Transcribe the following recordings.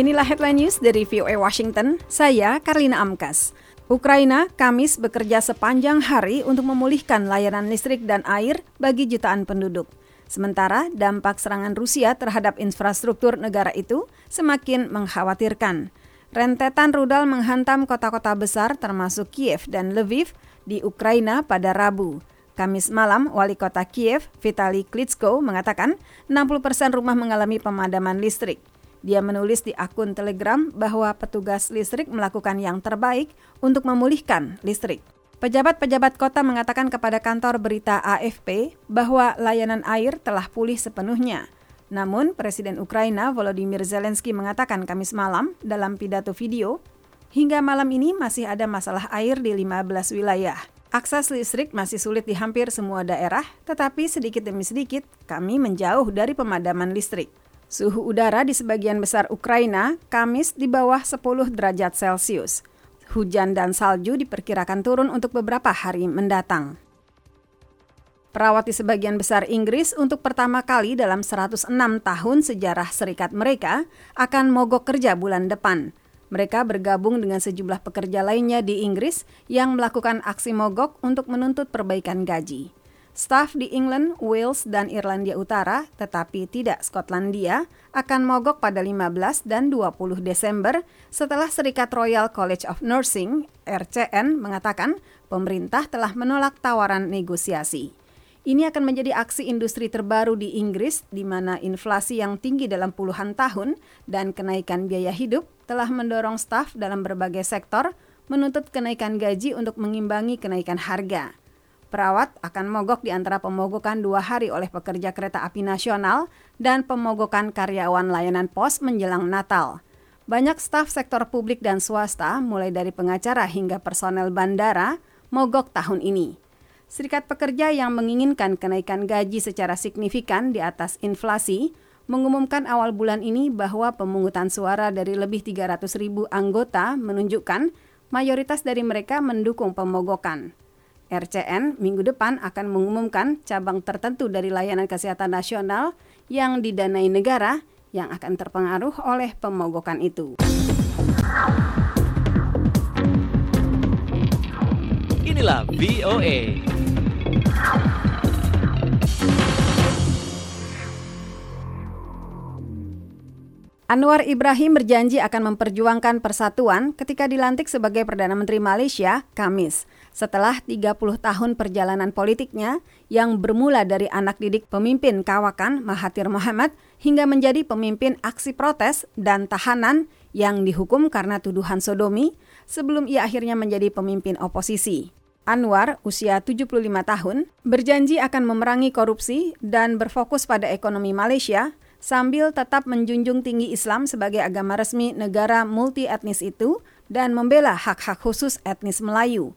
Inilah headline news dari VOA Washington. Saya Karlina Amkas. Ukraina Kamis bekerja sepanjang hari untuk memulihkan layanan listrik dan air bagi jutaan penduduk. Sementara dampak serangan Rusia terhadap infrastruktur negara itu semakin mengkhawatirkan. Rentetan rudal menghantam kota-kota besar termasuk Kiev dan Lviv di Ukraina pada Rabu. Kamis malam, Wali Kota Kiev, Vitali Klitschko, mengatakan 60 persen rumah mengalami pemadaman listrik. Dia menulis di akun Telegram bahwa petugas listrik melakukan yang terbaik untuk memulihkan listrik. Pejabat-pejabat kota mengatakan kepada kantor berita AFP bahwa layanan air telah pulih sepenuhnya. Namun, Presiden Ukraina Volodymyr Zelensky mengatakan Kamis malam dalam pidato video, hingga malam ini masih ada masalah air di 15 wilayah. Akses listrik masih sulit di hampir semua daerah, tetapi sedikit demi sedikit kami menjauh dari pemadaman listrik. Suhu udara di sebagian besar Ukraina Kamis di bawah 10 derajat Celcius. Hujan dan salju diperkirakan turun untuk beberapa hari mendatang. Perawat di sebagian besar Inggris untuk pertama kali dalam 106 tahun sejarah serikat mereka akan mogok kerja bulan depan. Mereka bergabung dengan sejumlah pekerja lainnya di Inggris yang melakukan aksi mogok untuk menuntut perbaikan gaji. Staf di England, Wales, dan Irlandia Utara, tetapi tidak Skotlandia, akan mogok pada 15 dan 20 Desember setelah Serikat Royal College of Nursing, RCN, mengatakan pemerintah telah menolak tawaran negosiasi. Ini akan menjadi aksi industri terbaru di Inggris, di mana inflasi yang tinggi dalam puluhan tahun dan kenaikan biaya hidup telah mendorong staf dalam berbagai sektor menuntut kenaikan gaji untuk mengimbangi kenaikan harga. Perawat akan mogok di antara pemogokan dua hari oleh pekerja kereta api nasional dan pemogokan karyawan layanan pos menjelang Natal. Banyak staf sektor publik dan swasta, mulai dari pengacara hingga personel bandara, mogok tahun ini. Serikat pekerja yang menginginkan kenaikan gaji secara signifikan di atas inflasi mengumumkan awal bulan ini bahwa pemungutan suara dari lebih 300 ribu anggota menunjukkan mayoritas dari mereka mendukung pemogokan. RCN minggu depan akan mengumumkan cabang tertentu dari layanan kesehatan nasional yang didanai negara yang akan terpengaruh oleh pemogokan itu. Inilah VOA. Anwar Ibrahim berjanji akan memperjuangkan persatuan ketika dilantik sebagai Perdana Menteri Malaysia Kamis. Setelah 30 tahun perjalanan politiknya yang bermula dari anak didik pemimpin kawakan Mahathir Mohamad hingga menjadi pemimpin aksi protes dan tahanan yang dihukum karena tuduhan sodomi sebelum ia akhirnya menjadi pemimpin oposisi. Anwar, usia 75 tahun, berjanji akan memerangi korupsi dan berfokus pada ekonomi Malaysia sambil tetap menjunjung tinggi Islam sebagai agama resmi negara multi etnis itu dan membela hak-hak khusus etnis Melayu.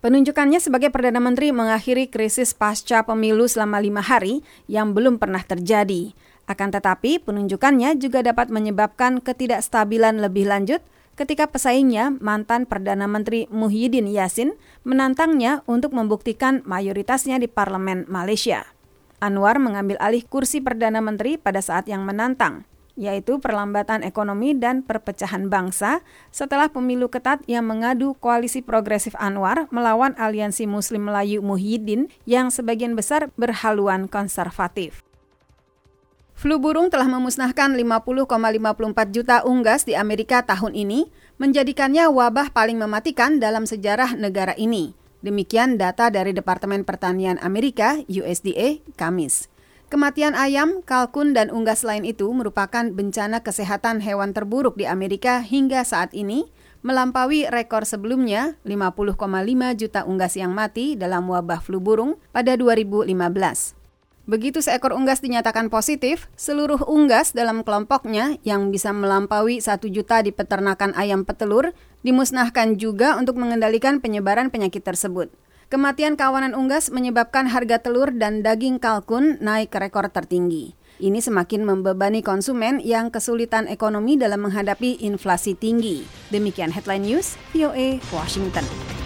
Penunjukannya sebagai Perdana Menteri mengakhiri krisis pasca pemilu selama lima hari yang belum pernah terjadi. Akan tetapi, penunjukannya juga dapat menyebabkan ketidakstabilan lebih lanjut ketika pesaingnya, mantan Perdana Menteri Muhyiddin Yassin, menantangnya untuk membuktikan mayoritasnya di parlemen Malaysia. Anwar mengambil alih kursi Perdana Menteri pada saat yang menantang, yaitu perlambatan ekonomi dan perpecahan bangsa setelah pemilu ketat yang mengadu koalisi progresif Anwar melawan aliansi Muslim Melayu Muhyiddin yang sebagian besar berhaluan konservatif. Flu burung telah memusnahkan 50,54 juta unggas di Amerika tahun ini, menjadikannya wabah paling mematikan dalam sejarah negara ini. Demikian data dari Departemen Pertanian Amerika USDA Kamis. Kematian ayam, kalkun, dan unggas lain itu merupakan bencana kesehatan hewan terburuk di Amerika hingga saat ini, melampaui rekor sebelumnya 50,5 juta unggas yang mati dalam wabah flu burung pada 2015. Begitu seekor unggas dinyatakan positif, seluruh unggas dalam kelompoknya yang bisa melampaui satu juta di peternakan ayam petelur dimusnahkan juga untuk mengendalikan penyebaran penyakit tersebut. Kematian kawanan unggas menyebabkan harga telur dan daging kalkun naik ke rekor tertinggi. Ini semakin membebani konsumen yang kesulitan ekonomi dalam menghadapi inflasi tinggi. Demikian headline news VOA Washington.